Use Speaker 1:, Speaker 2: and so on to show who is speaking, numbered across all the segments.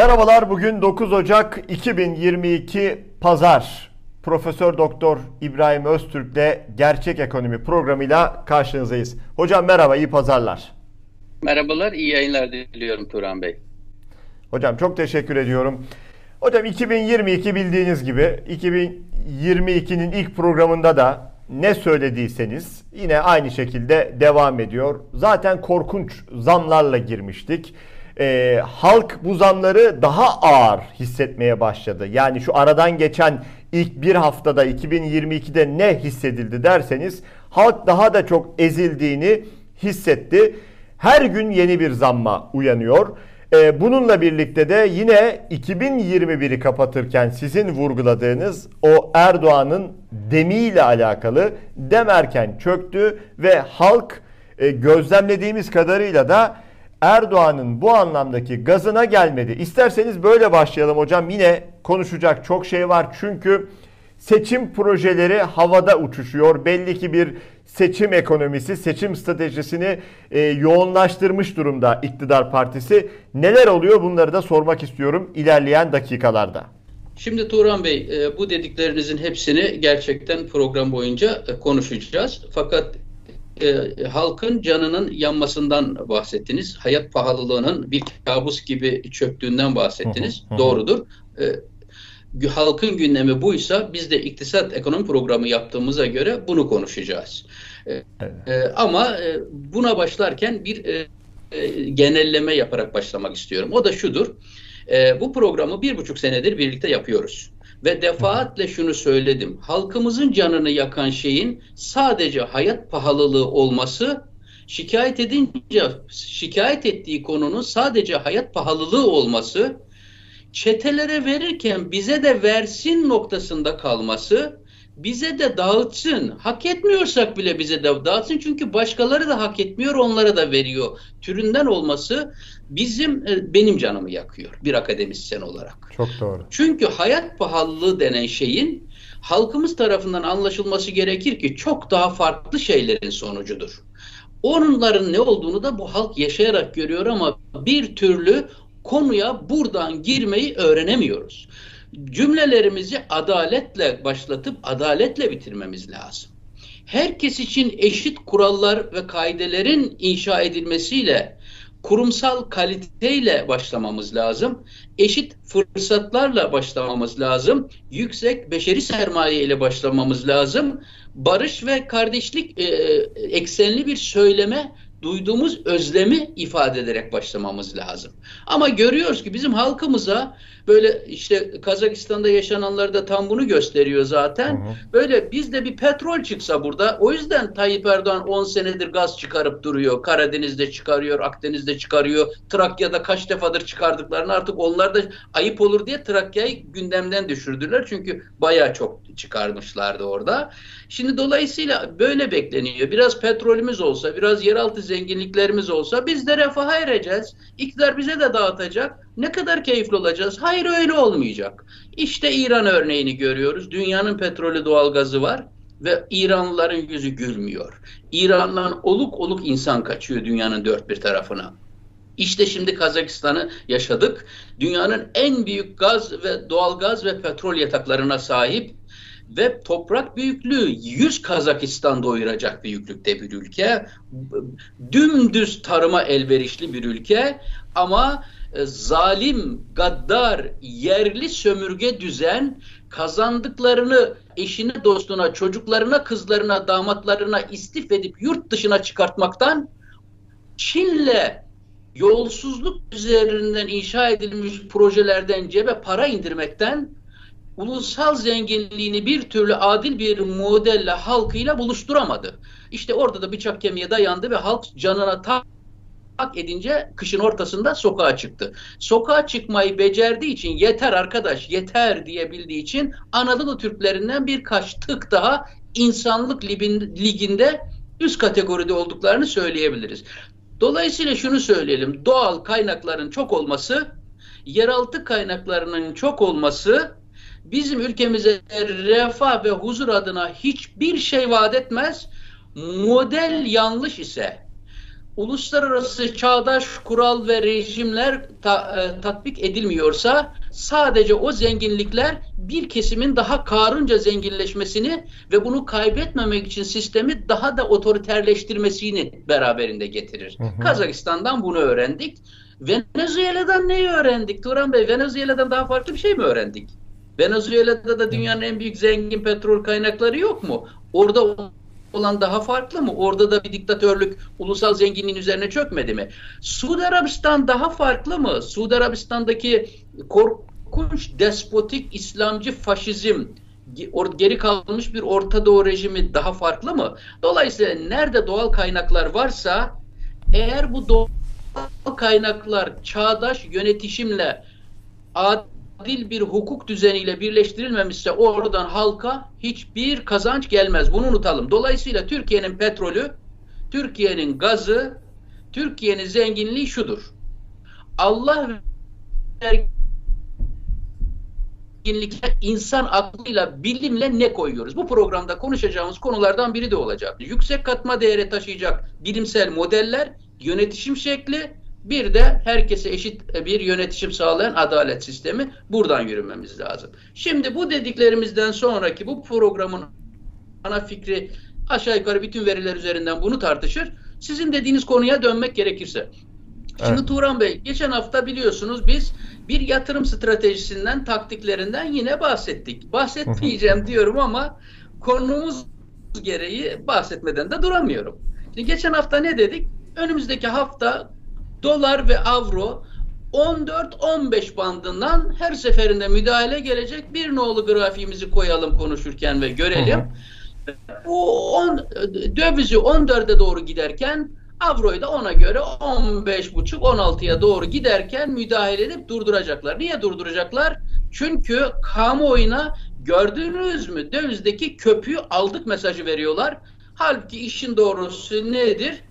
Speaker 1: Merhabalar. Bugün 9 Ocak 2022 Pazar. Profesör Doktor İbrahim Öztürk'le Gerçek Ekonomi programıyla karşınızdayız. Hocam merhaba, iyi pazarlar.
Speaker 2: Merhabalar, iyi yayınlar diliyorum Turan Bey.
Speaker 1: Hocam çok teşekkür ediyorum. Hocam 2022 bildiğiniz gibi 2022'nin ilk programında da ne söylediyseniz yine aynı şekilde devam ediyor. Zaten korkunç zamlarla girmiştik e, halk bu zamları daha ağır hissetmeye başladı. Yani şu aradan geçen ilk bir haftada 2022'de ne hissedildi derseniz halk daha da çok ezildiğini hissetti. Her gün yeni bir zamma uyanıyor. Ee, bununla birlikte de yine 2021'i kapatırken sizin vurguladığınız o Erdoğan'ın demiyle alakalı demerken çöktü ve halk e, gözlemlediğimiz kadarıyla da Erdoğan'ın bu anlamdaki gazına gelmedi. İsterseniz böyle başlayalım hocam. Yine konuşacak çok şey var. Çünkü seçim projeleri havada uçuşuyor. Belli ki bir seçim ekonomisi, seçim stratejisini e, yoğunlaştırmış durumda iktidar partisi. Neler oluyor bunları da sormak istiyorum ilerleyen dakikalarda.
Speaker 2: Şimdi Turan Bey e, bu dediklerinizin hepsini gerçekten program boyunca e, konuşacağız. Fakat e, halkın canının yanmasından bahsettiniz. Hayat pahalılığının bir kabus gibi çöktüğünden bahsettiniz. Hı hı, hı. Doğrudur. E, halkın gündemi buysa biz de iktisat ekonomi programı yaptığımıza göre bunu konuşacağız. E, evet. e, ama e, buna başlarken bir e, e, genelleme yaparak başlamak istiyorum. O da şudur. E, bu programı bir buçuk senedir birlikte yapıyoruz. Ve defaatle şunu söyledim. Halkımızın canını yakan şeyin sadece hayat pahalılığı olması şikayet edince şikayet ettiği konunun sadece hayat pahalılığı olması çetelere verirken bize de versin noktasında kalması bize de dağıtsın. Hak etmiyorsak bile bize de dağıtsın. Çünkü başkaları da hak etmiyor, onlara da veriyor. Türünden olması bizim e, benim canımı yakıyor bir akademisyen olarak.
Speaker 1: Çok doğru.
Speaker 2: Çünkü hayat pahalılığı denen şeyin halkımız tarafından anlaşılması gerekir ki çok daha farklı şeylerin sonucudur. Onların ne olduğunu da bu halk yaşayarak görüyor ama bir türlü konuya buradan girmeyi öğrenemiyoruz cümlelerimizi adaletle başlatıp adaletle bitirmemiz lazım. Herkes için eşit kurallar ve kaidelerin inşa edilmesiyle kurumsal kaliteyle başlamamız lazım. Eşit fırsatlarla başlamamız lazım. Yüksek beşeri sermaye ile başlamamız lazım. Barış ve kardeşlik e, eksenli bir söyleme duyduğumuz özlemi ifade ederek başlamamız lazım. Ama görüyoruz ki bizim halkımıza böyle işte Kazakistan'da yaşananlar da tam bunu gösteriyor zaten. Hı hı. Böyle bizde bir petrol çıksa burada o yüzden Tayyip Erdoğan 10 senedir gaz çıkarıp duruyor. Karadeniz'de çıkarıyor, Akdeniz'de çıkarıyor. Trakya'da kaç defadır çıkardıklarını artık onlar da ayıp olur diye Trakya'yı gündemden düşürdüler. Çünkü bayağı çok çıkarmışlardı orada. Şimdi dolayısıyla böyle bekleniyor. Biraz petrolümüz olsa, biraz yeraltı zenginliklerimiz olsa biz de refaha ereceğiz. İktidar bize de dağıtacak. Ne kadar keyifli olacağız? Hayır öyle olmayacak. İşte İran örneğini görüyoruz. Dünyanın petrolü doğalgazı var ve İranlıların yüzü gülmüyor. İran'dan oluk oluk insan kaçıyor dünyanın dört bir tarafına. İşte şimdi Kazakistan'ı yaşadık. Dünyanın en büyük gaz ve doğalgaz ve petrol yataklarına sahip ve toprak büyüklüğü 100 Kazakistan doyuracak büyüklükte bir ülke. Dümdüz tarıma elverişli bir ülke ama zalim, gaddar, yerli sömürge düzen kazandıklarını eşine, dostuna, çocuklarına, kızlarına, damatlarına istif edip yurt dışına çıkartmaktan Çin'le yolsuzluk üzerinden inşa edilmiş projelerden cebe para indirmekten ulusal zenginliğini bir türlü adil bir modelle halkıyla buluşturamadı. İşte orada da bıçak kemiğe dayandı ve halk canına tak edince kışın ortasında sokağa çıktı. Sokağa çıkmayı becerdiği için yeter arkadaş yeter diyebildiği için Anadolu Türklerinden birkaç tık daha insanlık liginde üst kategoride olduklarını söyleyebiliriz. Dolayısıyla şunu söyleyelim. Doğal kaynakların çok olması, yeraltı kaynaklarının çok olması bizim ülkemize refah ve huzur adına hiçbir şey vaat etmez. Model yanlış ise uluslararası çağdaş kural ve rejimler ta, e, tatbik edilmiyorsa sadece o zenginlikler bir kesimin daha karınca zenginleşmesini ve bunu kaybetmemek için sistemi daha da otoriterleştirmesini beraberinde getirir. Hı hı. Kazakistan'dan bunu öğrendik. Venezuela'dan neyi öğrendik Turan Bey? Venezuela'dan daha farklı bir şey mi öğrendik? Venezuela'da da dünyanın en büyük zengin petrol kaynakları yok mu? Orada olan daha farklı mı? Orada da bir diktatörlük ulusal zenginliğin üzerine çökmedi mi? Suudi Arabistan daha farklı mı? Suudi Arabistan'daki korkunç despotik İslamcı faşizm geri kalmış bir Orta Doğu rejimi daha farklı mı? Dolayısıyla nerede doğal kaynaklar varsa eğer bu doğal kaynaklar çağdaş yönetişimle adil bir hukuk düzeniyle birleştirilmemişse oradan halka hiçbir kazanç gelmez. Bunu unutalım. Dolayısıyla Türkiye'nin petrolü, Türkiye'nin gazı, Türkiye'nin zenginliği şudur. Allah zenginlikle insan aklıyla, bilimle ne koyuyoruz? Bu programda konuşacağımız konulardan biri de olacak. Yüksek katma değeri taşıyacak bilimsel modeller, yönetişim şekli, bir de herkese eşit bir yönetişim sağlayan adalet sistemi. Buradan yürümemiz lazım. Şimdi bu dediklerimizden sonraki bu programın ana fikri aşağı yukarı bütün veriler üzerinden bunu tartışır. Sizin dediğiniz konuya dönmek gerekirse. Şimdi evet. Turan Bey, geçen hafta biliyorsunuz biz bir yatırım stratejisinden, taktiklerinden yine bahsettik. Bahsetmeyeceğim diyorum ama konumuz gereği bahsetmeden de duramıyorum. Şimdi geçen hafta ne dedik? Önümüzdeki hafta dolar ve avro 14-15 bandından her seferinde müdahale gelecek. Bir nolu grafiğimizi koyalım konuşurken ve görelim. Bu dövizi 14'e doğru giderken avroyu da ona göre 15,5-16'ya doğru giderken müdahale edip durduracaklar. Niye durduracaklar? Çünkü kamuoyuna gördüğünüz mü dövizdeki köpüğü aldık mesajı veriyorlar. Halbuki işin doğrusu nedir?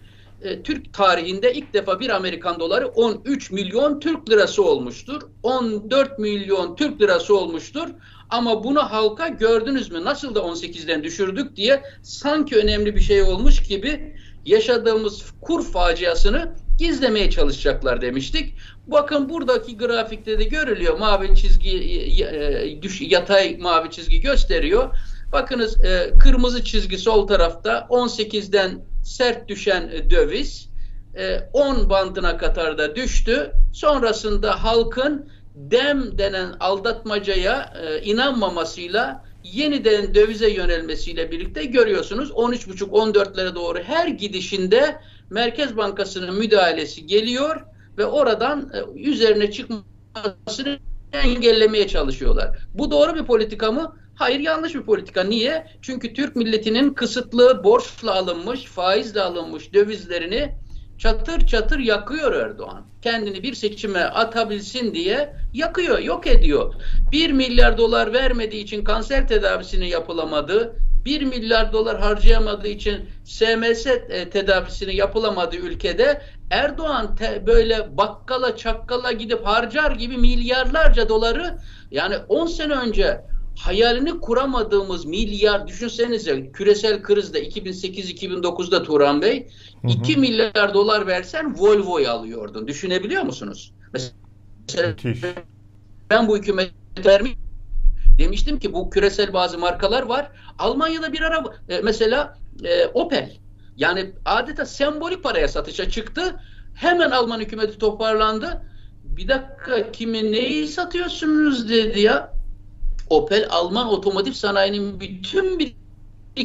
Speaker 2: E, Türk tarihinde ilk defa bir Amerikan doları 13 milyon Türk lirası olmuştur. 14 milyon Türk lirası olmuştur. Ama bunu halka gördünüz mü nasıl da 18'den düşürdük diye sanki önemli bir şey olmuş gibi yaşadığımız kur faciasını gizlemeye çalışacaklar demiştik. Bakın buradaki grafikte de görülüyor. Mavi çizgi e, e, yatay mavi çizgi gösteriyor. Bakınız e, kırmızı çizgi sol tarafta 18'den sert düşen e, döviz 10 e, bandına kadar da düştü. Sonrasında halkın dem denen aldatmacaya e, inanmamasıyla yeniden dövize yönelmesiyle birlikte görüyorsunuz 13,5-14'lere doğru her gidişinde Merkez Bankası'nın müdahalesi geliyor ve oradan üzerine çıkmasını engellemeye çalışıyorlar. Bu doğru bir politika mı? Hayır yanlış bir politika. Niye? Çünkü Türk milletinin kısıtlı borçla alınmış, faizle alınmış dövizlerini çatır çatır yakıyor Erdoğan. Kendini bir seçime atabilsin diye yakıyor, yok ediyor. Bir milyar dolar vermediği için kanser tedavisini yapılamadı. 1 milyar dolar harcayamadığı için SMS e, tedavisini yapılamadığı ülkede Erdoğan te, böyle bakkala çakkala gidip harcar gibi milyarlarca doları yani 10 sene önce hayalini kuramadığımız milyar düşünsenize küresel krizde 2008-2009'da Turan Bey hı hı. 2 milyar dolar versen Volvo'yu alıyordun. Düşünebiliyor musunuz? Mesela ben bu hükümet vermiş demiştim ki bu küresel bazı markalar var. Almanya'da bir araba e, mesela e, Opel yani adeta sembolik paraya satışa çıktı. Hemen Alman hükümeti toparlandı. Bir dakika kimin neyi satıyorsunuz dedi ya. Opel Alman otomotiv sanayinin bütün bir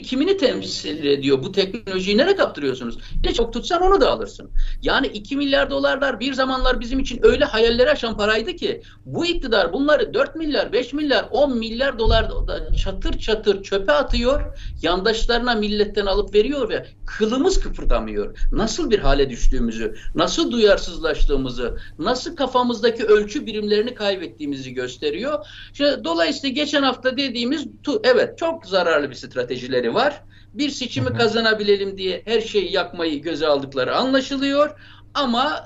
Speaker 2: kimini temsil ediyor? Bu teknolojiyi nereye kaptırıyorsunuz? Ne çok tutsan onu da alırsın. Yani 2 milyar dolarlar bir zamanlar bizim için öyle hayalleri aşan paraydı ki bu iktidar bunları 4 milyar, 5 milyar, 10 milyar dolar çatır çatır çöpe atıyor. Yandaşlarına milletten alıp veriyor ve kılımız kıpırdamıyor. Nasıl bir hale düştüğümüzü, nasıl duyarsızlaştığımızı, nasıl kafamızdaki ölçü birimlerini kaybettiğimizi gösteriyor. İşte, dolayısıyla geçen hafta dediğimiz evet çok zararlı bir stratejileri sebepleri var. Bir seçimi kazanabilelim diye her şeyi yakmayı göze aldıkları anlaşılıyor. Ama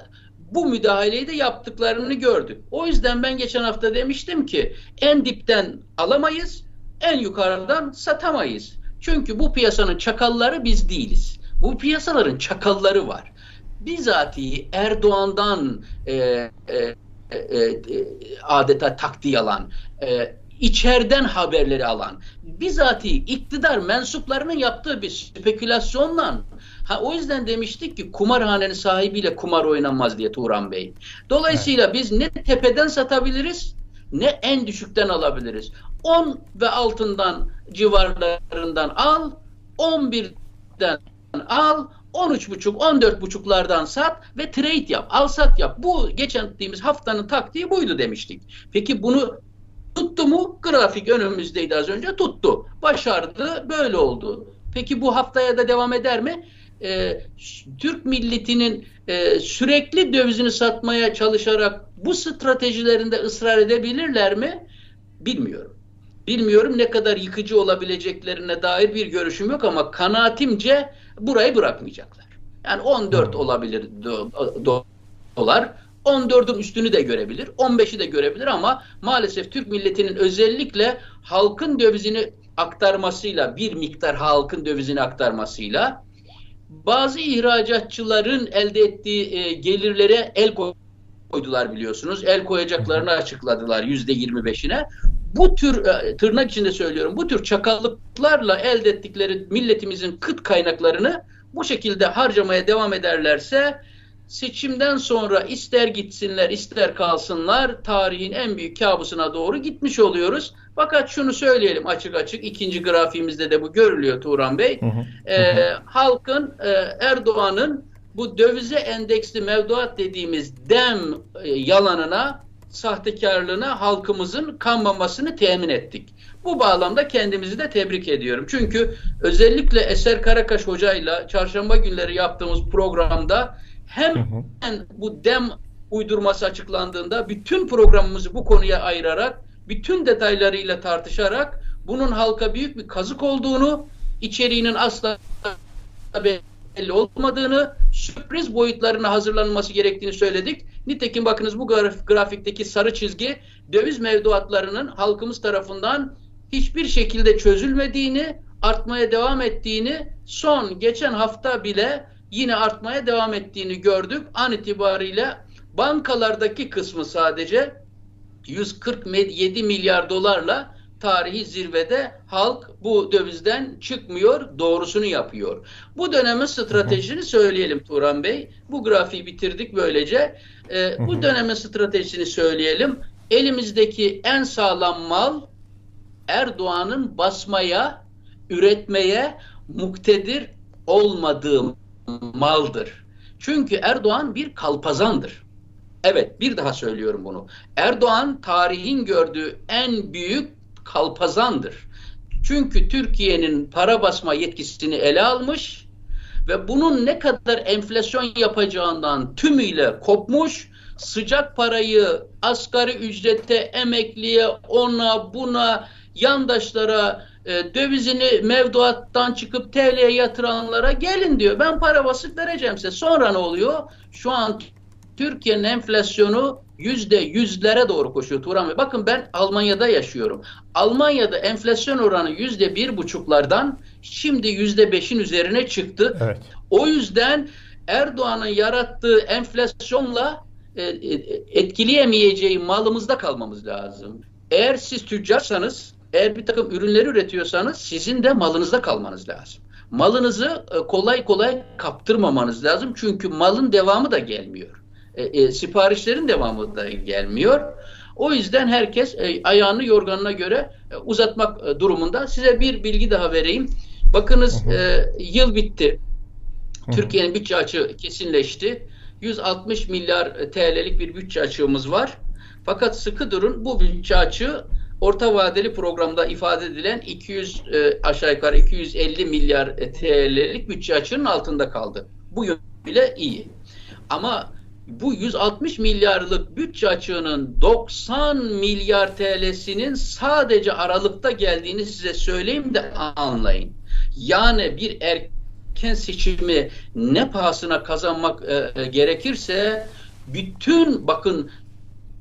Speaker 2: bu müdahaleyi de yaptıklarını gördük. O yüzden ben geçen hafta demiştim ki en dipten alamayız, en yukarıdan satamayız. Çünkü bu piyasanın çakalları biz değiliz. Bu piyasaların çakalları var. bizatihi Erdoğan'dan e, e, e, e, adeta taktiği alan, e, içeriden haberleri alan, bizatihi iktidar mensuplarının yaptığı bir spekülasyonla Ha, o yüzden demiştik ki kumarhanenin sahibiyle kumar oynanmaz diye Turan Bey. Dolayısıyla evet. biz ne tepeden satabiliriz ne en düşükten alabiliriz. 10 ve altından civarlarından al, 11'den al, 13,5, 14,5'lardan sat ve trade yap, al sat yap. Bu geçen dediğimiz haftanın taktiği buydu demiştik. Peki bunu tuttu mu? Grafik önümüzdeydi az önce tuttu. Başardı, böyle oldu. Peki bu haftaya da devam eder mi? Ee, Türk milletinin e, sürekli dövizini satmaya çalışarak bu stratejilerinde ısrar edebilirler mi? Bilmiyorum. Bilmiyorum ne kadar yıkıcı olabileceklerine dair bir görüşüm yok ama kanaatimce burayı bırakmayacaklar. Yani 14 hmm. olabilir do, do, dolar. 14'ün üstünü de görebilir, 15'i de görebilir ama maalesef Türk milletinin özellikle halkın dövizini aktarmasıyla, bir miktar halkın dövizini aktarmasıyla bazı ihracatçıların elde ettiği e, gelirlere el koydular biliyorsunuz. El koyacaklarını açıkladılar yüzde yirmi beşine. Bu tür e, tırnak içinde söylüyorum bu tür çakallıklarla elde ettikleri milletimizin kıt kaynaklarını bu şekilde harcamaya devam ederlerse seçimden sonra ister gitsinler ister kalsınlar tarihin en büyük kabusuna doğru gitmiş oluyoruz. Fakat şunu söyleyelim açık açık ikinci grafiğimizde de bu görülüyor Turan Bey. Hı hı. Ee, halkın e, Erdoğan'ın bu dövize endeksli mevduat dediğimiz dem e, yalanına sahtekarlığına halkımızın kanmamasını temin ettik. Bu bağlamda kendimizi de tebrik ediyorum. Çünkü özellikle Eser Karakaş hocayla çarşamba günleri yaptığımız programda hem bu dem uydurması açıklandığında bütün programımızı bu konuya ayırarak, bütün detaylarıyla tartışarak bunun halka büyük bir kazık olduğunu, içeriğinin asla belli olmadığını, sürpriz boyutlarına hazırlanması gerektiğini söyledik. Nitekim bakınız bu graf grafikteki sarı çizgi döviz mevduatlarının halkımız tarafından hiçbir şekilde çözülmediğini, artmaya devam ettiğini son geçen hafta bile yine artmaya devam ettiğini gördük. An itibariyle bankalardaki kısmı sadece 147 milyar dolarla tarihi zirvede halk bu dövizden çıkmıyor, doğrusunu yapıyor. Bu dönemin stratejisini söyleyelim Turan Bey. Bu grafiği bitirdik böylece. Ee, bu dönemin stratejisini söyleyelim. Elimizdeki en sağlam mal Erdoğan'ın basmaya, üretmeye muktedir olmadığı maldır. Çünkü Erdoğan bir kalpazandır. Evet bir daha söylüyorum bunu. Erdoğan tarihin gördüğü en büyük kalpazandır. Çünkü Türkiye'nin para basma yetkisini ele almış ve bunun ne kadar enflasyon yapacağından tümüyle kopmuş, sıcak parayı asgari ücrete, emekliye, ona, buna, yandaşlara e, dövizini mevduattan çıkıp TL'ye yatıranlara gelin diyor. Ben para basıp vereceğim size. Sonra ne oluyor? Şu an Türkiye'nin enflasyonu yüzde yüzlere doğru koşuyor Turan Bey. Bakın ben Almanya'da yaşıyorum. Almanya'da enflasyon oranı yüzde bir buçuklardan şimdi yüzde beşin üzerine çıktı. Evet. O yüzden Erdoğan'ın yarattığı enflasyonla e, e, etkileyemeyeceği malımızda kalmamız lazım. Eğer siz tüccarsanız eğer bir takım ürünleri üretiyorsanız sizin de malınızda kalmanız lazım. Malınızı e, kolay kolay kaptırmamanız lazım. Çünkü malın devamı da gelmiyor. E, e, siparişlerin devamı da gelmiyor. O yüzden herkes e, ayağını yorganına göre e, uzatmak e, durumunda. Size bir bilgi daha vereyim. Bakınız e, yıl bitti. Türkiye'nin bütçe açığı kesinleşti. 160 milyar TL'lik bir bütçe açığımız var. Fakat sıkı durun bu bütçe açığı orta vadeli programda ifade edilen 200 e, aşağı yukarı 250 milyar e, TL'lik bütçe açığının altında kaldı. Bu yön bile iyi. Ama bu 160 milyarlık bütçe açığının 90 milyar TL'sinin sadece Aralık'ta geldiğini size söyleyeyim de anlayın. Yani bir erken seçimi ne pahasına kazanmak e, e gerekirse bütün bakın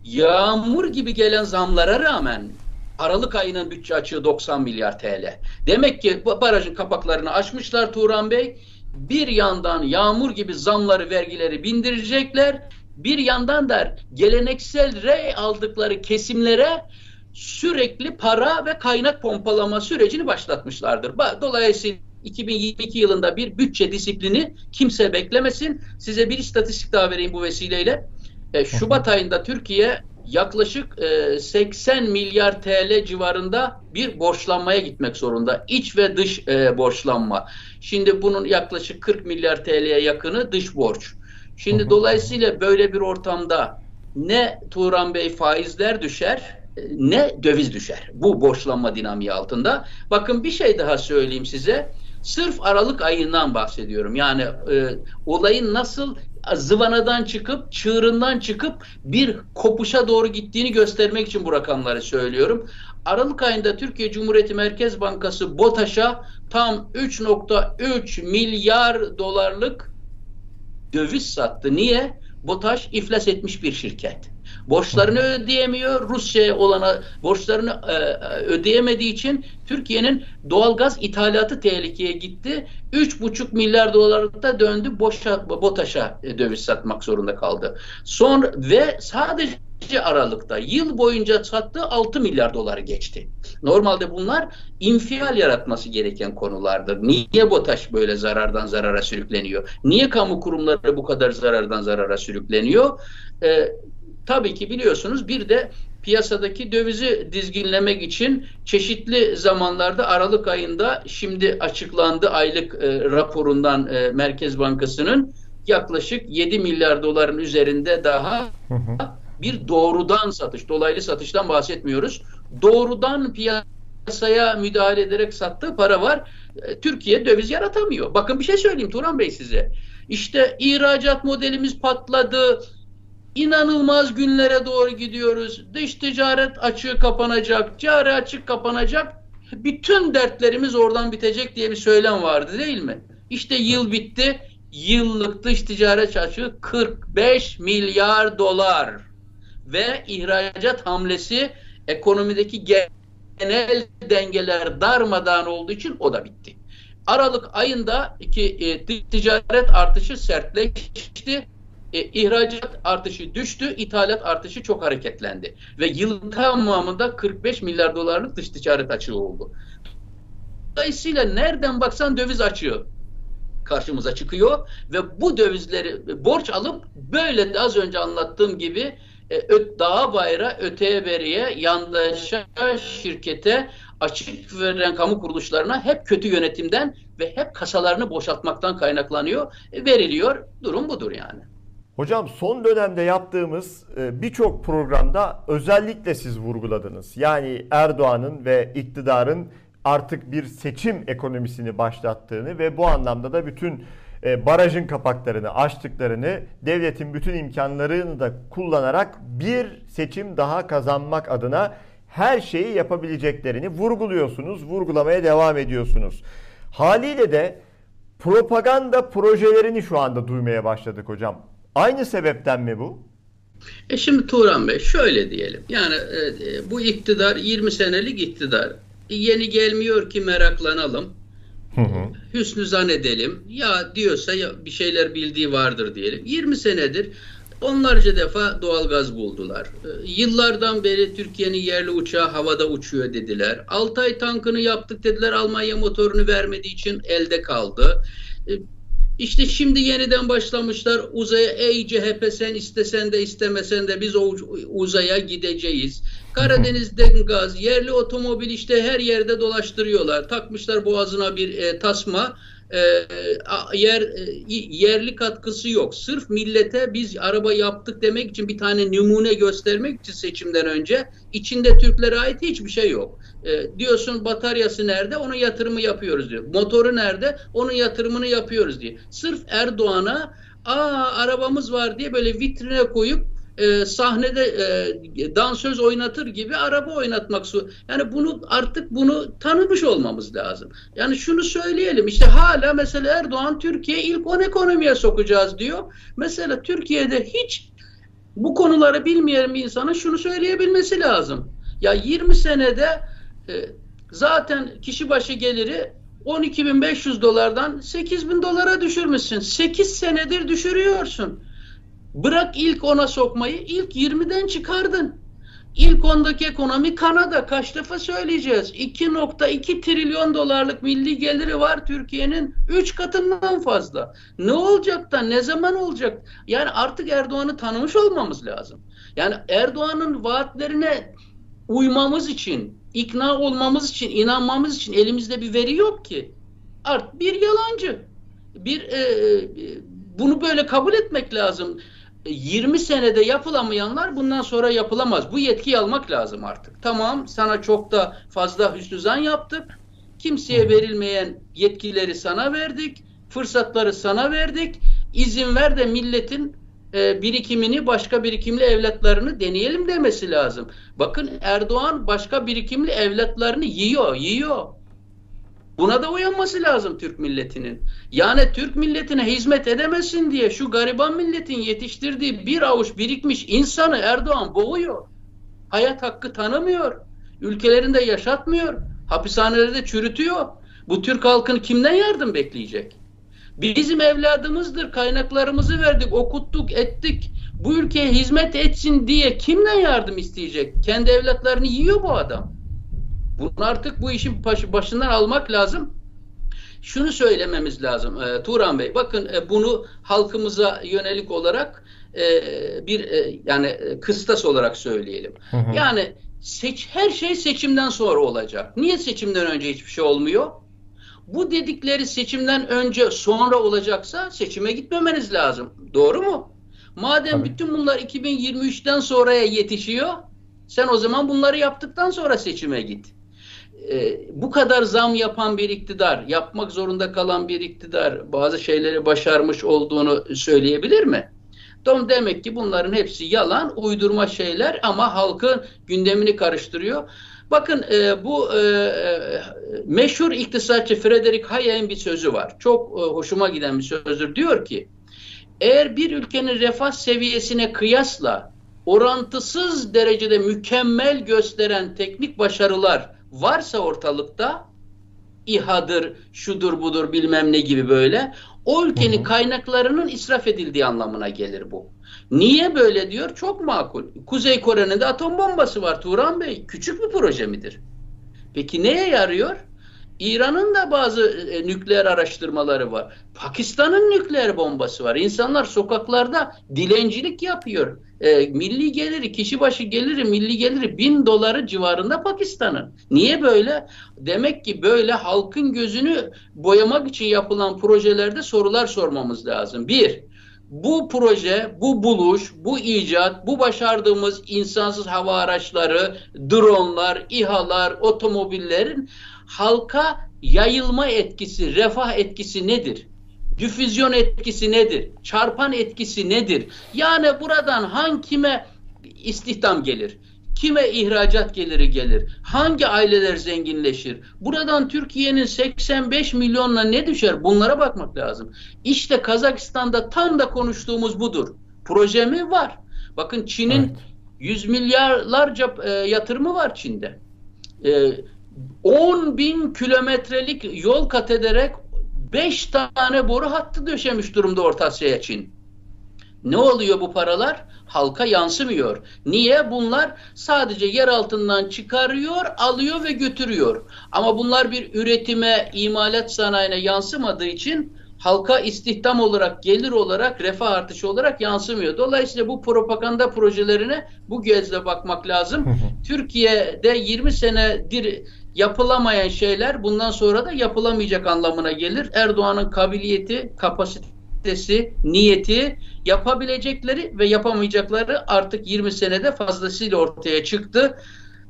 Speaker 2: yağmur gibi gelen zamlara rağmen Aralık ayının bütçe açığı 90 milyar TL. Demek ki barajın kapaklarını açmışlar Turan Bey. bir yandan yağmur gibi zamları, vergileri bindirecekler. Bir yandan da geleneksel rey aldıkları kesimlere sürekli para ve kaynak pompalama sürecini başlatmışlardır. Dolayısıyla 2022 yılında bir bütçe disiplini kimse beklemesin. Size bir istatistik daha vereyim bu vesileyle. E, Şubat ayında Türkiye yaklaşık e, 80 milyar TL civarında bir borçlanmaya gitmek zorunda. İç ve dış e, borçlanma. Şimdi bunun yaklaşık 40 milyar TL'ye yakını dış borç. Şimdi dolayısıyla böyle bir ortamda ne Turan Bey faizler düşer ne döviz düşer. Bu borçlanma dinamiği altında. Bakın bir şey daha söyleyeyim size. Sırf Aralık ayından bahsediyorum. Yani e, olayın nasıl zıvanadan çıkıp çığırından çıkıp bir kopuşa doğru gittiğini göstermek için bu rakamları söylüyorum. Aralık ayında Türkiye Cumhuriyeti Merkez Bankası BOTAŞ'a tam 3.3 milyar dolarlık döviz sattı. Niye? BOTAŞ iflas etmiş bir şirket. Borçlarını ödeyemiyor. Rusya'ya olana borçlarını e, e, ödeyemediği için Türkiye'nin doğalgaz ithalatı tehlikeye gitti. 3,5 milyar dolarda döndü. Boşa, BOTAŞ'a e, döviz satmak zorunda kaldı. Son ve sadece Aralık'ta yıl boyunca sattığı 6 milyar doları geçti. Normalde bunlar infial yaratması gereken konulardır. Niye BOTAŞ böyle zarardan zarara sürükleniyor? Niye kamu kurumları bu kadar zarardan zarara sürükleniyor? Ee, tabii ki biliyorsunuz bir de piyasadaki dövizi dizginlemek için çeşitli zamanlarda Aralık ayında şimdi açıklandı aylık e, raporundan e, Merkez Bankası'nın yaklaşık 7 milyar doların üzerinde daha bir doğrudan satış, dolaylı satıştan bahsetmiyoruz. Doğrudan piyasaya müdahale ederek sattığı para var. E, Türkiye döviz yaratamıyor. Bakın bir şey söyleyeyim Turan Bey size. İşte ihracat modelimiz patladı inanılmaz günlere doğru gidiyoruz. Dış ticaret açığı kapanacak, cari açık kapanacak. Bütün dertlerimiz oradan bitecek diye bir söylem vardı değil mi? İşte yıl bitti. Yıllık dış ticaret açığı 45 milyar dolar. Ve ihracat hamlesi ekonomideki genel dengeler darmadağın olduğu için o da bitti. Aralık ayında ki e, ticaret artışı sertleşti e, ihracat artışı düştü, ithalat artışı çok hareketlendi. Ve yıl tamamında 45 milyar dolarlık dış ticaret açığı oldu. Dolayısıyla nereden baksan döviz açığı karşımıza çıkıyor ve bu dövizleri borç alıp böyle de az önce anlattığım gibi e, daha bayra öteye beriye yandaşa şirkete açık veren kamu kuruluşlarına hep kötü yönetimden ve hep kasalarını boşaltmaktan kaynaklanıyor. E, veriliyor. Durum budur yani.
Speaker 1: Hocam son dönemde yaptığımız e, birçok programda özellikle siz vurguladınız. Yani Erdoğan'ın ve iktidarın artık bir seçim ekonomisini başlattığını ve bu anlamda da bütün e, barajın kapaklarını açtıklarını, devletin bütün imkanlarını da kullanarak bir seçim daha kazanmak adına her şeyi yapabileceklerini vurguluyorsunuz, vurgulamaya devam ediyorsunuz. Haliyle de propaganda projelerini şu anda duymaya başladık hocam. Aynı sebepten mi bu?
Speaker 2: E şimdi Turan Bey şöyle diyelim. Yani e, e bu iktidar 20 senelik iktidar. E, yeni gelmiyor ki meraklanalım. Hı hı. Hüsnü zannedelim. Ya diyorsa ya bir şeyler bildiği vardır diyelim. 20 senedir onlarca defa doğalgaz buldular. E, yıllardan beri Türkiye'nin yerli uçağı havada uçuyor dediler. Altay tankını yaptık dediler. Almanya motorunu vermediği için elde kaldı. E, işte şimdi yeniden başlamışlar uzaya ey CHP sen istesen de istemesen de biz o uzaya gideceğiz. Karadeniz'den gaz, yerli otomobil işte her yerde dolaştırıyorlar. Takmışlar boğazına bir e, tasma e, yer e, yerli katkısı yok. Sırf millete biz araba yaptık demek için bir tane numune göstermek için seçimden önce içinde Türklere ait hiçbir şey yok. E, diyorsun bataryası nerede? Onun yatırımı yapıyoruz diyor. Motoru nerede? Onun yatırımını yapıyoruz diye. Sırf Erdoğan'a aa arabamız var diye böyle vitrine koyup e, sahnede e, dansöz oynatır gibi araba oynatmak su. Yani bunu artık bunu tanımış olmamız lazım. Yani şunu söyleyelim işte hala mesela Erdoğan Türkiye ilk 10 ekonomiye sokacağız diyor. Mesela Türkiye'de hiç bu konuları bilmeyen bir insanın şunu söyleyebilmesi lazım. Ya 20 senede e, zaten kişi başı geliri 12.500 dolardan 8.000 dolara düşürmüşsün. 8 senedir düşürüyorsun. Bırak ilk ona sokmayı, ilk 20'den çıkardın. İlk ondaki ekonomi Kanada. Kaç defa söyleyeceğiz? 2.2 trilyon dolarlık milli geliri var Türkiye'nin 3 katından fazla. Ne olacak da ne zaman olacak? Yani artık Erdoğan'ı tanımış olmamız lazım. Yani Erdoğan'ın vaatlerine uymamız için, ikna olmamız için, inanmamız için elimizde bir veri yok ki. Art bir yalancı. Bir e, e bunu böyle kabul etmek lazım. 20 senede yapılamayanlar bundan sonra yapılamaz. Bu yetkiyi almak lazım artık. Tamam sana çok da fazla hüsnü zan yaptık. Kimseye verilmeyen yetkileri sana verdik. Fırsatları sana verdik. İzin ver de milletin e, birikimini başka birikimli evlatlarını deneyelim demesi lazım. Bakın Erdoğan başka birikimli evlatlarını yiyor, yiyor. Buna da uyanması lazım Türk milletinin. Yani Türk milletine hizmet edemesin diye şu gariban milletin yetiştirdiği bir avuç birikmiş insanı Erdoğan boğuyor. Hayat hakkı tanımıyor. Ülkelerinde yaşatmıyor. Hapishanelerde çürütüyor. Bu Türk halkını kimden yardım bekleyecek? Bizim evladımızdır. Kaynaklarımızı verdik, okuttuk, ettik. Bu ülkeye hizmet etsin diye kimden yardım isteyecek? Kendi evlatlarını yiyor bu adam. Bunu artık bu işin başından almak lazım. Şunu söylememiz lazım e, Turan Bey. Bakın e, bunu halkımıza yönelik olarak e, bir e, yani e, kıstas olarak söyleyelim. Hı hı. Yani seç, her şey seçimden sonra olacak. Niye seçimden önce hiçbir şey olmuyor? Bu dedikleri seçimden önce sonra olacaksa seçime gitmemeniz lazım. Doğru mu? Madem Tabii. bütün bunlar 2023'ten sonraya yetişiyor, sen o zaman bunları yaptıktan sonra seçime git e, bu kadar zam yapan bir iktidar, yapmak zorunda kalan bir iktidar bazı şeyleri başarmış olduğunu söyleyebilir mi? Don demek ki bunların hepsi yalan, uydurma şeyler ama halkın gündemini karıştırıyor. Bakın e, bu e, e meşhur iktisatçı Frederick Hayek'in bir sözü var. Çok e, hoşuma giden bir sözdür. Diyor ki, eğer bir ülkenin refah seviyesine kıyasla orantısız derecede mükemmel gösteren teknik başarılar varsa ortalıkta İHA'dır, şudur budur bilmem ne gibi böyle o ülkenin hı hı. kaynaklarının israf edildiği anlamına gelir bu. Niye böyle diyor? Çok makul. Kuzey Kore'nin de atom bombası var Turan Bey. Küçük bir proje midir? Peki neye yarıyor? İran'ın da bazı e, nükleer araştırmaları var. Pakistan'ın nükleer bombası var. İnsanlar sokaklarda dilencilik yapıyor. E, milli geliri, kişi başı geliri, milli geliri bin doları civarında Pakistan'ın. Niye böyle? Demek ki böyle halkın gözünü boyamak için yapılan projelerde sorular sormamız lazım. Bir, bu proje, bu buluş, bu icat, bu başardığımız insansız hava araçları, dronlar, İHA'lar, otomobillerin halka yayılma etkisi, refah etkisi nedir? Difüzyon etkisi nedir? Çarpan etkisi nedir? Yani buradan hangi kime istihdam gelir? Kime ihracat geliri gelir? Hangi aileler zenginleşir? Buradan Türkiye'nin 85 milyonla ne düşer? Bunlara bakmak lazım. İşte Kazakistan'da tam da konuştuğumuz budur. Proje mi var? Bakın Çin'in evet. 100 milyarlarca e, yatırımı var Çin'de. E, 10 bin kilometrelik yol kat ederek 5 tane boru hattı döşemiş durumda Orta Asya Çin. Ne oluyor bu paralar? Halka yansımıyor. Niye? Bunlar sadece yer altından çıkarıyor, alıyor ve götürüyor. Ama bunlar bir üretime, imalat sanayine yansımadığı için halka istihdam olarak, gelir olarak, refah artışı olarak yansımıyor. Dolayısıyla bu propaganda projelerine bu gözle bakmak lazım. Türkiye'de 20 senedir yapılamayan şeyler bundan sonra da yapılamayacak anlamına gelir. Erdoğan'ın kabiliyeti, kapasitesi, niyeti, yapabilecekleri ve yapamayacakları artık 20 senede fazlasıyla ortaya çıktı.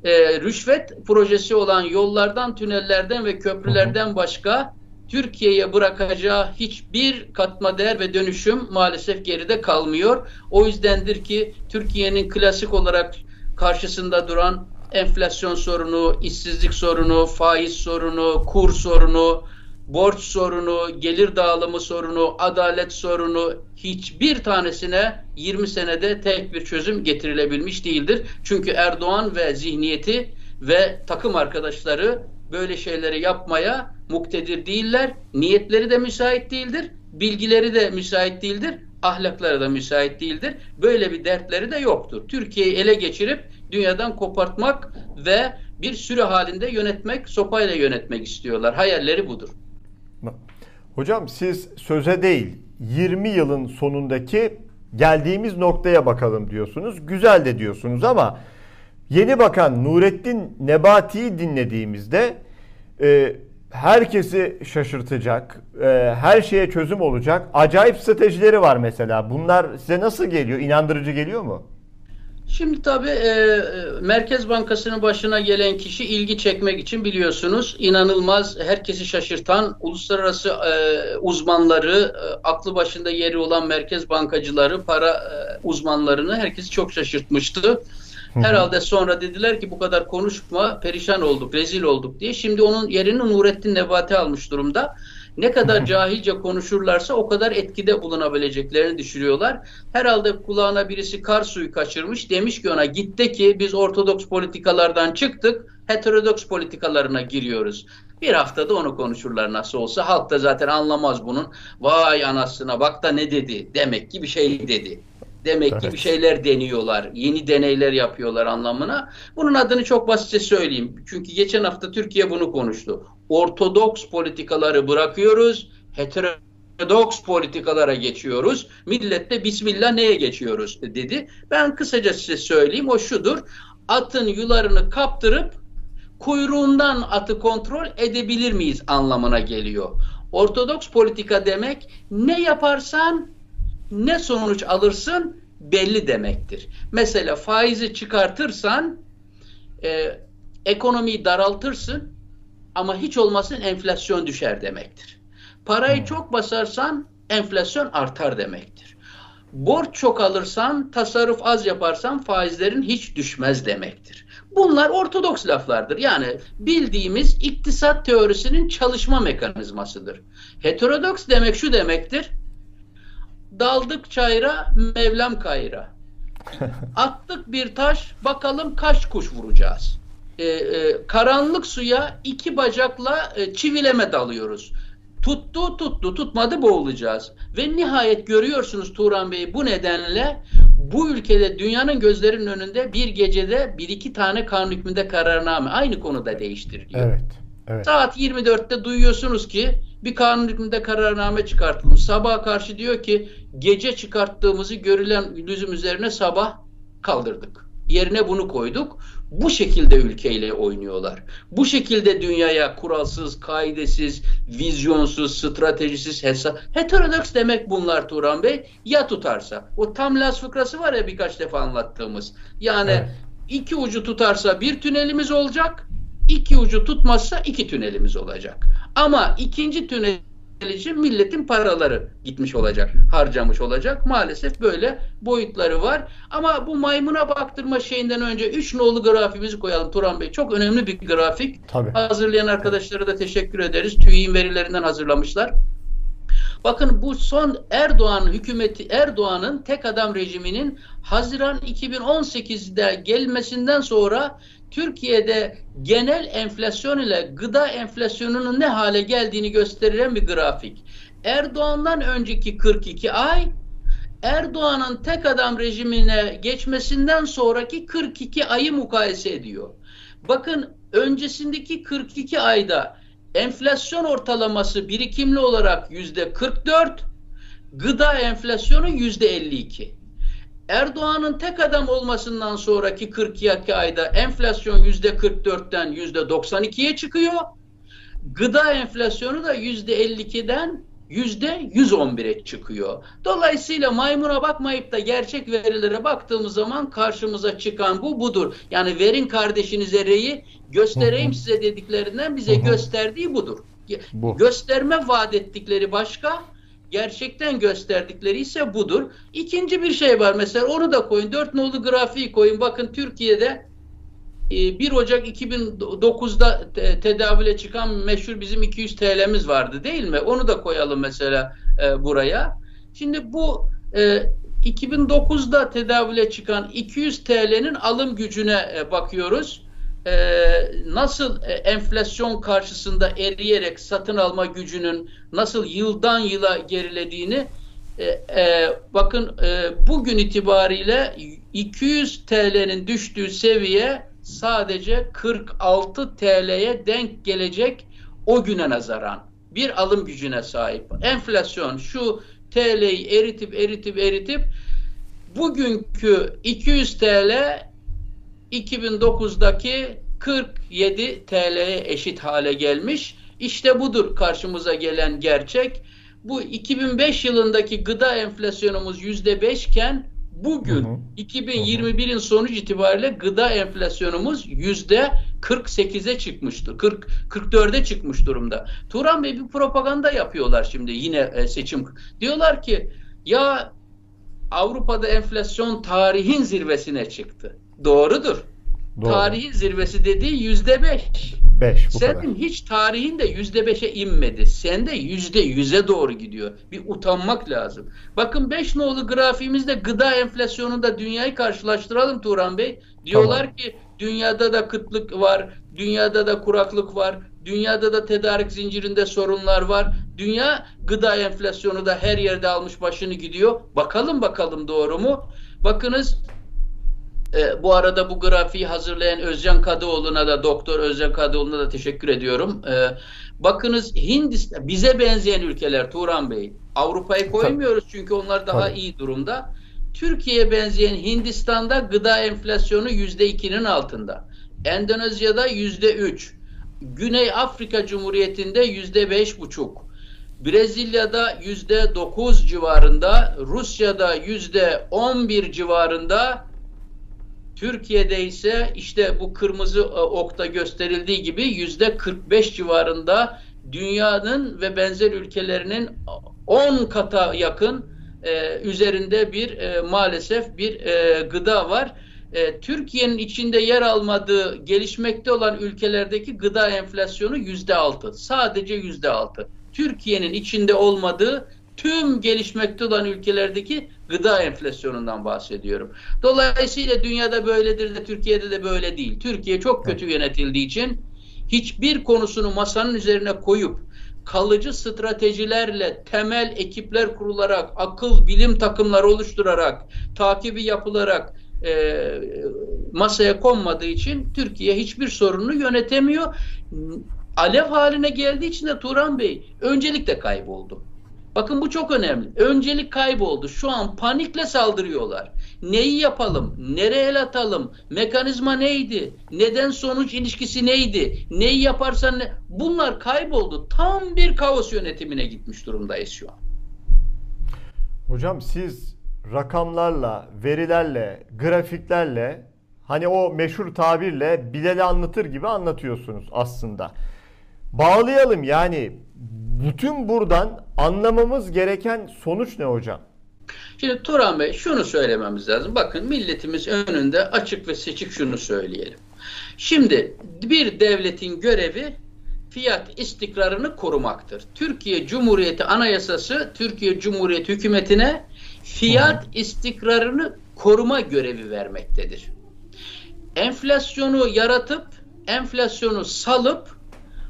Speaker 2: Ee, rüşvet projesi olan yollardan, tünellerden ve köprülerden başka Türkiye'ye bırakacağı hiçbir katma değer ve dönüşüm maalesef geride kalmıyor. O yüzdendir ki Türkiye'nin klasik olarak karşısında duran enflasyon sorunu, işsizlik sorunu, faiz sorunu, kur sorunu, borç sorunu, gelir dağılımı sorunu, adalet sorunu hiçbir tanesine 20 senede tek bir çözüm getirilebilmiş değildir. Çünkü Erdoğan ve zihniyeti ve takım arkadaşları böyle şeyleri yapmaya muktedir değiller. Niyetleri de müsait değildir. Bilgileri de müsait değildir. Ahlakları da müsait değildir. Böyle bir dertleri de yoktur. Türkiye'yi ele geçirip dünyadan kopartmak ve bir sürü halinde yönetmek, sopayla yönetmek istiyorlar. Hayalleri budur.
Speaker 1: Hocam siz söze değil 20 yılın sonundaki geldiğimiz noktaya bakalım diyorsunuz. Güzel de diyorsunuz ama yeni bakan Nurettin Nebati'yi dinlediğimizde e, herkesi şaşırtacak, e, her şeye çözüm olacak acayip stratejileri var mesela. Bunlar size nasıl geliyor? İnandırıcı geliyor mu?
Speaker 2: Şimdi tabii e, Merkez Bankası'nın başına gelen kişi ilgi çekmek için biliyorsunuz inanılmaz herkesi şaşırtan uluslararası e, uzmanları, e, aklı başında yeri olan merkez bankacıları, para e, uzmanlarını herkesi çok şaşırtmıştı. Herhalde sonra dediler ki bu kadar konuşma, perişan olduk, rezil olduk diye. Şimdi onun yerini Nurettin Nebati almış durumda. Ne kadar cahilce konuşurlarsa o kadar etkide bulunabileceklerini düşünüyorlar. Herhalde kulağına birisi kar suyu kaçırmış. Demiş ki ona gitti ki biz ortodoks politikalardan çıktık. Heterodoks politikalarına giriyoruz. Bir haftada onu konuşurlar nasıl olsa. Halk da zaten anlamaz bunun. Vay anasına bak da ne dedi. Demek ki bir şey dedi. Demek evet. ki bir şeyler deniyorlar. Yeni deneyler yapıyorlar anlamına. Bunun adını çok basitçe söyleyeyim. Çünkü geçen hafta Türkiye bunu konuştu. Ortodoks politikaları bırakıyoruz. Heterodoks politikalara geçiyoruz. Millet de Bismillah neye geçiyoruz dedi. Ben kısaca size söyleyeyim. O şudur. Atın yularını kaptırıp kuyruğundan atı kontrol edebilir miyiz anlamına geliyor. Ortodoks politika demek ne yaparsan ne sonuç alırsın belli demektir. Mesela faizi çıkartırsan e, ekonomiyi daraltırsın ama hiç olmasın enflasyon düşer demektir. Parayı hmm. çok basarsan enflasyon artar demektir. Borç çok alırsan, tasarruf az yaparsan faizlerin hiç düşmez demektir. Bunlar ortodoks laflardır. Yani bildiğimiz iktisat teorisinin çalışma mekanizmasıdır. Heterodoks demek şu demektir. Daldık çayra, Mevlam kayra. Attık bir taş, bakalım kaç kuş vuracağız. Ee, e, karanlık suya iki bacakla e, çivileme dalıyoruz. Tuttu tuttu tutmadı boğulacağız. Ve nihayet görüyorsunuz Turan Bey bu nedenle bu ülkede dünyanın gözlerinin önünde bir gecede bir iki tane kanun hükmünde kararname aynı konuda değiştiriliyor. Evet, evet. Saat 24'te duyuyorsunuz ki bir kanun hükmünde kararname çıkartılmış. Sabah karşı diyor ki gece çıkarttığımızı görülen lüzum üzerine sabah kaldırdık. Yerine bunu koyduk. Bu şekilde ülkeyle oynuyorlar. Bu şekilde dünyaya kuralsız, kaidesiz, vizyonsuz, stratejisiz hesap. Heterodoks demek bunlar Turan Bey. Ya tutarsa. O tam Las fıkrası var ya birkaç defa anlattığımız. Yani evet. iki ucu tutarsa bir tünelimiz olacak. iki ucu tutmazsa iki tünelimiz olacak. Ama ikinci tünel için milletin paraları gitmiş olacak, harcamış olacak. Maalesef böyle boyutları var. Ama bu maymuna baktırma şeyinden önce 3 nolu grafimizi koyalım Turan Bey. Çok önemli bir grafik. Tabii. Hazırlayan arkadaşlara da teşekkür ederiz. TÜİ'nin verilerinden hazırlamışlar. Bakın bu son Erdoğan hükümeti Erdoğan'ın tek adam rejiminin Haziran 2018'de gelmesinden sonra Türkiye'de genel enflasyon ile gıda enflasyonunun ne hale geldiğini gösteren bir grafik. Erdoğan'dan önceki 42 ay Erdoğan'ın tek adam rejimine geçmesinden sonraki 42 ayı mukayese ediyor. Bakın öncesindeki 42 ayda enflasyon ortalaması birikimli olarak yüzde 44, gıda enflasyonu yüzde 52. Erdoğan'ın tek adam olmasından sonraki 42 ayda enflasyon yüzde 44'ten yüzde 92'ye çıkıyor. Gıda enflasyonu da yüzde 52'den yüzde 111'e çıkıyor. Dolayısıyla maymuna bakmayıp da gerçek verilere baktığımız zaman karşımıza çıkan bu budur. Yani verin kardeşinize reyi göstereyim size dediklerinden bize gösterdiği budur. Bu. Gösterme vaat ettikleri başka, gerçekten gösterdikleri ise budur. İkinci bir şey var mesela onu da koyun. Dört nolu grafiği koyun. Bakın Türkiye'de 1 e, Ocak 2009'da tedavüle çıkan meşhur bizim 200 TL'miz vardı değil mi? Onu da koyalım mesela e, buraya. Şimdi bu 2009'da e, tedavüle çıkan 200 TL'nin alım gücüne bakıyoruz. E, nasıl e, enflasyon karşısında eriyerek satın alma gücünün nasıl yıldan yıla gerilediğini e, e, bakın e, bugün itibariyle 200 TL'nin düştüğü seviye sadece 46 TL'ye denk gelecek o güne nazaran bir alım gücüne sahip. Enflasyon şu TL'yi eritip eritip eritip bugünkü 200 TL 2009'daki 47 TL'ye eşit hale gelmiş. İşte budur karşımıza gelen gerçek. Bu 2005 yılındaki gıda enflasyonumuz %5 iken bugün hı hı. 2021'in sonuç itibariyle gıda enflasyonumuz %48'e çıkmıştır. 40 44'e çıkmış durumda. Turan Bey bir propaganda yapıyorlar şimdi yine e, seçim. Diyorlar ki ya Avrupa'da enflasyon tarihin zirvesine çıktı. Doğrudur. Doğru. Tarihin zirvesi dediği yüzde beş.
Speaker 1: Beş
Speaker 2: bu Senin kadar. hiç tarihin de yüzde beşe inmedi. Sen de yüzde yüze doğru gidiyor. Bir utanmak lazım. Bakın beş nolu grafiğimizde gıda enflasyonunda dünyayı karşılaştıralım Turan Bey. Diyorlar tamam. ki dünyada da kıtlık var, dünyada da kuraklık var, dünyada da tedarik zincirinde sorunlar var. Dünya gıda enflasyonu da her yerde almış başını gidiyor. Bakalım bakalım doğru mu? Bakınız e, bu arada bu grafiği hazırlayan Özcan Kadıoğlu'na da Doktor Özcan Kadıoğlu'na da teşekkür ediyorum. E, bakınız Hindistan bize benzeyen ülkeler Turan Bey. Avrupa'yı koymuyoruz çünkü onlar daha Tabii. iyi durumda. Türkiye'ye benzeyen Hindistan'da gıda enflasyonu yüzde ikinin altında. Endonezya'da yüzde üç. Güney Afrika Cumhuriyeti'nde yüzde beş buçuk. Brezilya'da yüzde dokuz civarında, Rusya'da yüzde on bir civarında, Türkiye'de ise işte bu kırmızı e, okta gösterildiği gibi yüzde 45 civarında dünyanın ve benzer ülkelerinin 10 kata yakın e, üzerinde bir e, maalesef bir e, gıda var. E, Türkiye'nin içinde yer almadığı gelişmekte olan ülkelerdeki gıda enflasyonu yüzde altı. Sadece yüzde altı. Türkiye'nin içinde olmadığı tüm gelişmekte olan ülkelerdeki gıda enflasyonundan bahsediyorum. Dolayısıyla dünyada böyledir de Türkiye'de de böyle değil. Türkiye çok kötü yönetildiği için hiçbir konusunu masanın üzerine koyup kalıcı stratejilerle temel ekipler kurularak, akıl bilim takımları oluşturarak, takibi yapılarak e, masaya konmadığı için Türkiye hiçbir sorununu yönetemiyor. Alev haline geldiği için de Turan Bey öncelikle kayboldu. Bakın bu çok önemli. Öncelik kayboldu. Şu an panikle saldırıyorlar. Neyi yapalım? Nereye el atalım? Mekanizma neydi? Neden sonuç ilişkisi neydi? Neyi yaparsan ne? Bunlar kayboldu. Tam bir kaos yönetimine gitmiş durumdayız şu an.
Speaker 1: Hocam siz rakamlarla, verilerle, grafiklerle hani o meşhur tabirle Bilal'i anlatır gibi anlatıyorsunuz aslında. Bağlayalım yani bütün buradan anlamamız gereken sonuç ne hocam?
Speaker 2: Şimdi Turan Bey şunu söylememiz lazım. Bakın milletimiz önünde açık ve seçik şunu söyleyelim. Şimdi bir devletin görevi fiyat istikrarını korumaktır. Türkiye Cumhuriyeti Anayasası Türkiye Cumhuriyeti hükümetine fiyat istikrarını koruma görevi vermektedir. Enflasyonu yaratıp enflasyonu salıp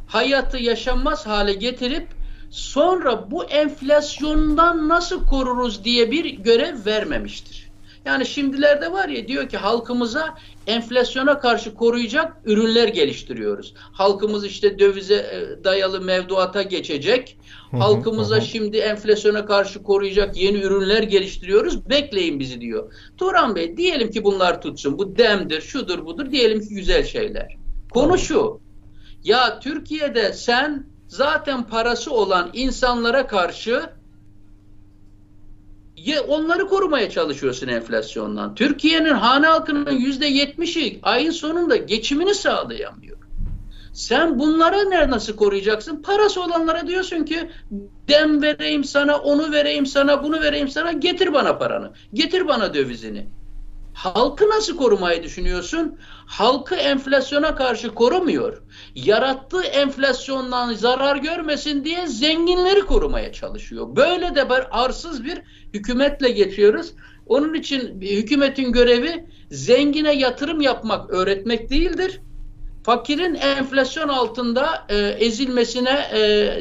Speaker 2: hayatı yaşanmaz hale getirip sonra bu enflasyondan nasıl koruruz diye bir görev vermemiştir. Yani şimdilerde var ya diyor ki halkımıza enflasyona karşı koruyacak ürünler geliştiriyoruz. Halkımız işte dövize e, dayalı mevduata geçecek. Halkımıza şimdi enflasyona karşı koruyacak yeni ürünler geliştiriyoruz. Bekleyin bizi diyor. Turan Bey diyelim ki bunlar tutsun. Bu demdir, şudur budur. Diyelim ki güzel şeyler. Konu şu. Ya Türkiye'de sen zaten parası olan insanlara karşı onları korumaya çalışıyorsun enflasyondan. Türkiye'nin hane halkının yüzde yetmişi ayın sonunda geçimini sağlayamıyor. Sen bunlara ne nasıl koruyacaksın? Parası olanlara diyorsun ki dem vereyim sana, onu vereyim sana, bunu vereyim sana, getir bana paranı, getir bana dövizini. Halkı nasıl korumayı düşünüyorsun? Halkı enflasyona karşı korumuyor. Yarattığı enflasyondan zarar görmesin diye zenginleri korumaya çalışıyor. Böyle de bir arsız bir hükümetle geçiyoruz. Onun için hükümetin görevi zengine yatırım yapmak, öğretmek değildir. fakirin enflasyon altında e, ezilmesine e,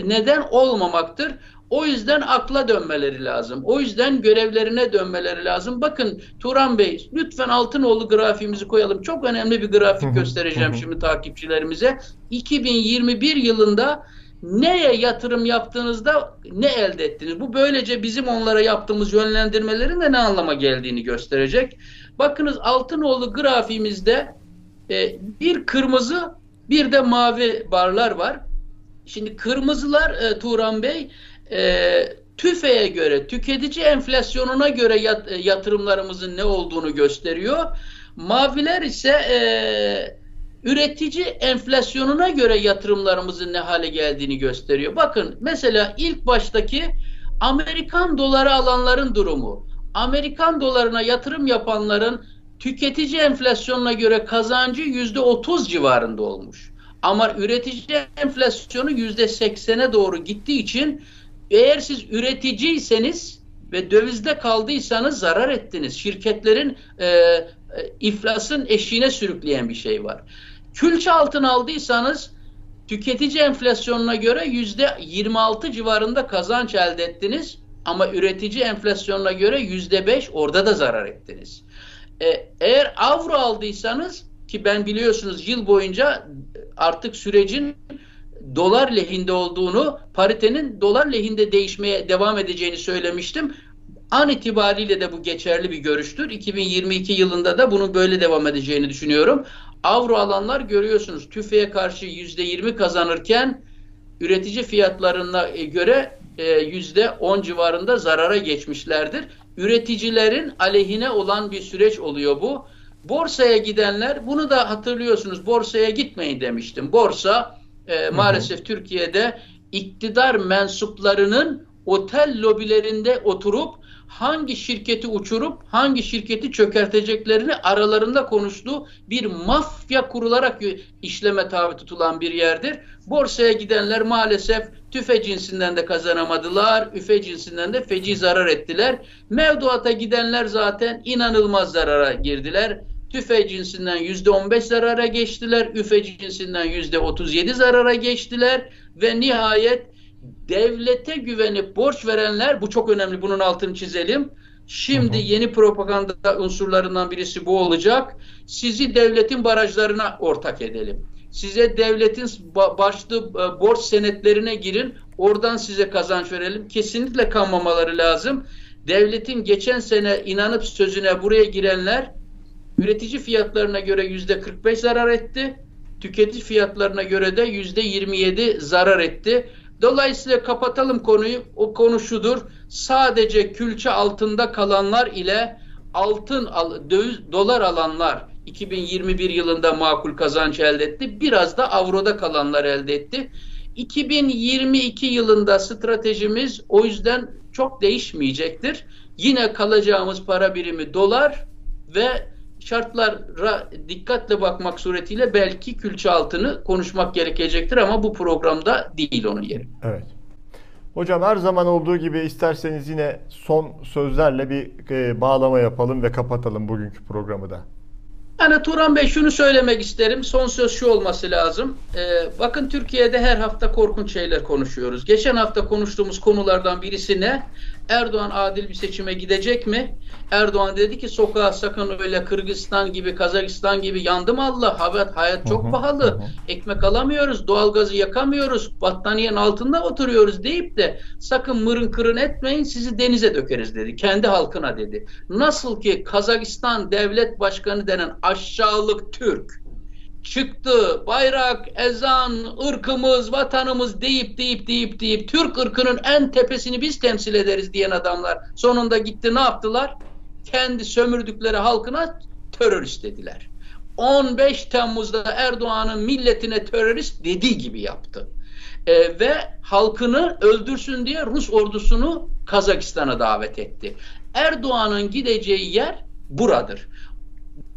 Speaker 2: neden olmamaktır. O yüzden akla dönmeleri lazım. O yüzden görevlerine dönmeleri lazım. Bakın Turan Bey lütfen Altınoğlu grafiğimizi koyalım. Çok önemli bir grafik göstereceğim şimdi takipçilerimize. 2021 yılında neye yatırım yaptığınızda ne elde ettiniz? Bu böylece bizim onlara yaptığımız yönlendirmelerin de ne anlama geldiğini gösterecek. Bakınız Altınoğlu grafiğimizde e, bir kırmızı bir de mavi barlar var. Şimdi kırmızılar e, Turan Bey e, TÜFE'ye göre, tüketici enflasyonuna göre yat, e, yatırımlarımızın ne olduğunu gösteriyor. Maviler ise e, üretici enflasyonuna göre yatırımlarımızın ne hale geldiğini gösteriyor. Bakın mesela ilk baştaki Amerikan doları alanların durumu. Amerikan dolarına yatırım yapanların tüketici enflasyonuna göre kazancı yüzde otuz civarında olmuş. Ama üretici enflasyonu yüzde seksene doğru gittiği için eğer siz üreticiyseniz ve dövizde kaldıysanız zarar ettiniz. Şirketlerin e, e, iflasın eşiğine sürükleyen bir şey var. Külçe altın aldıysanız tüketici enflasyonuna göre yüzde 26 civarında kazanç elde ettiniz. Ama üretici enflasyonuna göre yüzde 5 orada da zarar ettiniz. E, eğer avro aldıysanız ki ben biliyorsunuz yıl boyunca artık sürecin dolar lehinde olduğunu, paritenin dolar lehinde değişmeye devam edeceğini söylemiştim. An itibariyle de bu geçerli bir görüştür. 2022 yılında da bunun böyle devam edeceğini düşünüyorum. Avro alanlar görüyorsunuz tüfeğe karşı %20 kazanırken üretici fiyatlarına göre %10 civarında zarara geçmişlerdir. Üreticilerin aleyhine olan bir süreç oluyor bu. Borsaya gidenler bunu da hatırlıyorsunuz. Borsaya gitmeyin demiştim. Borsa e, maalesef hı hı. Türkiye'de iktidar mensuplarının otel lobilerinde oturup hangi şirketi uçurup hangi şirketi çökerteceklerini aralarında konuştuğu bir mafya kurularak işleme tabi tutulan bir yerdir. Borsaya gidenler maalesef tüfe cinsinden de kazanamadılar, üfe cinsinden de feci zarar ettiler. Mevduata gidenler zaten inanılmaz zarara girdiler. Tüfe cinsinden yüzde on beş zarara geçtiler. Üfe cinsinden yüzde otuz yedi zarara geçtiler. Ve nihayet devlete güvenip borç verenler, bu çok önemli bunun altını çizelim. Şimdi yeni propaganda unsurlarından birisi bu olacak. Sizi devletin barajlarına ortak edelim. Size devletin başlı e, borç senetlerine girin. Oradan size kazanç verelim. Kesinlikle kanmamaları lazım. Devletin geçen sene inanıp sözüne buraya girenler üretici fiyatlarına göre yüzde 45 zarar etti. Tüketici fiyatlarına göre de yüzde 27 zarar etti. Dolayısıyla kapatalım konuyu. O konu şudur. Sadece külçe altında kalanlar ile altın döviz dolar alanlar 2021 yılında makul kazanç elde etti. Biraz da avroda kalanlar elde etti. 2022 yılında stratejimiz o yüzden çok değişmeyecektir. Yine kalacağımız para birimi dolar ve şartlara dikkatle bakmak suretiyle belki külçe altını konuşmak gerekecektir ama bu programda değil onun yeri.
Speaker 1: Evet. Hocam her zaman olduğu gibi isterseniz yine son sözlerle bir e, bağlama yapalım ve kapatalım bugünkü programı da.
Speaker 2: Yani Turan Bey şunu söylemek isterim. Son söz şu olması lazım. Ee, bakın Türkiye'de her hafta korkunç şeyler konuşuyoruz. Geçen hafta konuştuğumuz konulardan birisi ne? Erdoğan adil bir seçime gidecek mi? Erdoğan dedi ki sokağa sakın öyle Kırgızistan gibi, Kazakistan gibi yandım Allah. Hayat, hayat çok pahalı. Ekmek alamıyoruz, doğalgazı yakamıyoruz, battaniyenin altında oturuyoruz deyip de sakın mırın kırın etmeyin sizi denize dökeriz dedi. Kendi halkına dedi. Nasıl ki Kazakistan devlet başkanı denen aşağılık Türk çıktı bayrak, ezan, ırkımız, vatanımız deyip deyip deyip deyip Türk ırkının en tepesini biz temsil ederiz diyen adamlar sonunda gitti ne yaptılar? Kendi sömürdükleri halkına terörist dediler. 15 Temmuz'da Erdoğan'ın milletine terörist dediği gibi yaptı. Ee, ve halkını öldürsün diye Rus ordusunu Kazakistan'a davet etti. Erdoğan'ın gideceği yer buradır.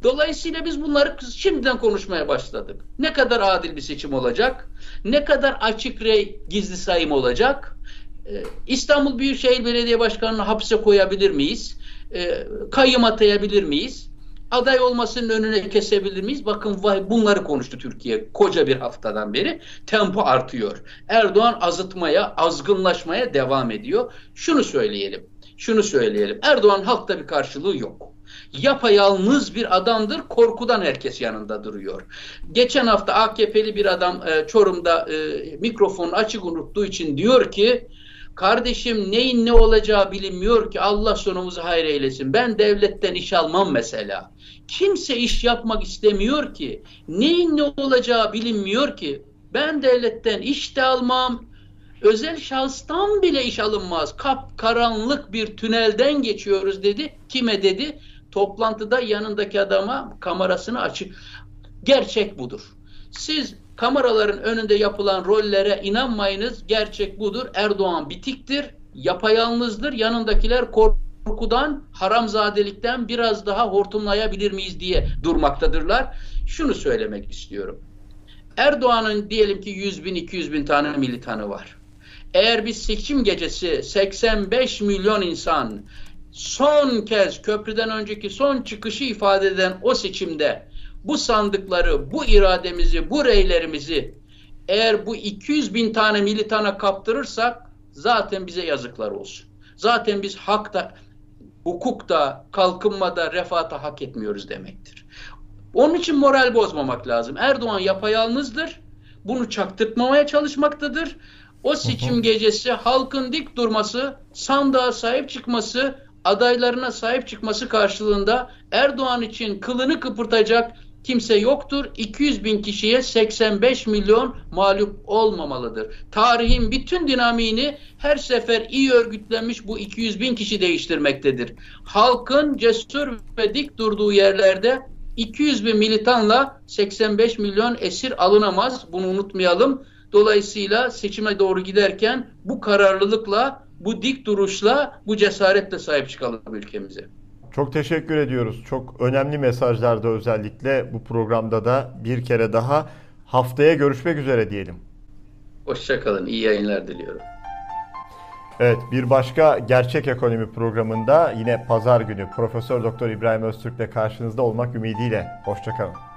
Speaker 2: Dolayısıyla biz bunları şimdiden konuşmaya başladık. Ne kadar adil bir seçim olacak? Ne kadar açık rey gizli sayım olacak? Ee, İstanbul Büyükşehir Belediye Başkanı'nı hapse koyabilir miyiz? Ee, kayyım atayabilir miyiz? aday olmasının önüne kesebilir miyiz? Bakın vay bunları konuştu Türkiye koca bir haftadan beri. Tempo artıyor. Erdoğan azıtmaya, azgınlaşmaya devam ediyor. Şunu söyleyelim. Şunu söyleyelim. Erdoğan halkta bir karşılığı yok. Yapayalnız bir adamdır. Korkudan herkes yanında duruyor. Geçen hafta AKP'li bir adam e, Çorum'da e, mikrofonu açık unuttuğu için diyor ki Kardeşim neyin ne olacağı bilinmiyor ki Allah sonumuzu hayır eylesin. Ben devletten iş almam mesela. Kimse iş yapmak istemiyor ki. Neyin ne olacağı bilinmiyor ki. Ben devletten iş de almam. Özel şahıstan bile iş alınmaz. Kap karanlık bir tünelden geçiyoruz dedi. Kime dedi? Toplantıda yanındaki adama kamerasını açık. Gerçek budur. Siz kameraların önünde yapılan rollere inanmayınız. Gerçek budur. Erdoğan bitiktir, yapayalnızdır. Yanındakiler korkudan, haramzadelikten biraz daha hortumlayabilir miyiz diye durmaktadırlar. Şunu söylemek istiyorum. Erdoğan'ın diyelim ki 100 bin, 200 bin tane militanı var. Eğer biz seçim gecesi 85 milyon insan son kez köprüden önceki son çıkışı ifade eden o seçimde bu sandıkları, bu irademizi, bu reylerimizi eğer bu 200 bin tane militana kaptırırsak zaten bize yazıklar olsun. Zaten biz hakta, hukukta, kalkınmada, refahta hak etmiyoruz demektir. Onun için moral bozmamak lazım. Erdoğan yapayalnızdır. Bunu çaktırtmamaya çalışmaktadır. O seçim gecesi halkın dik durması, sandığa sahip çıkması, adaylarına sahip çıkması karşılığında Erdoğan için kılını kıpırtacak kimse yoktur. 200 bin kişiye 85 milyon mağlup olmamalıdır. Tarihin bütün dinamiğini her sefer iyi örgütlenmiş bu 200 bin kişi değiştirmektedir. Halkın cesur ve dik durduğu yerlerde 200 bin militanla 85 milyon esir alınamaz. Bunu unutmayalım. Dolayısıyla seçime doğru giderken bu kararlılıkla, bu dik duruşla, bu cesaretle sahip çıkalım ülkemize.
Speaker 1: Çok teşekkür ediyoruz. Çok önemli mesajlarda özellikle bu programda da bir kere daha haftaya görüşmek üzere diyelim.
Speaker 2: Hoşçakalın. İyi yayınlar diliyorum.
Speaker 1: Evet, bir başka gerçek ekonomi programında yine pazar günü Profesör Doktor İbrahim Öztürk'le karşınızda olmak ümidiyle. Hoşçakalın.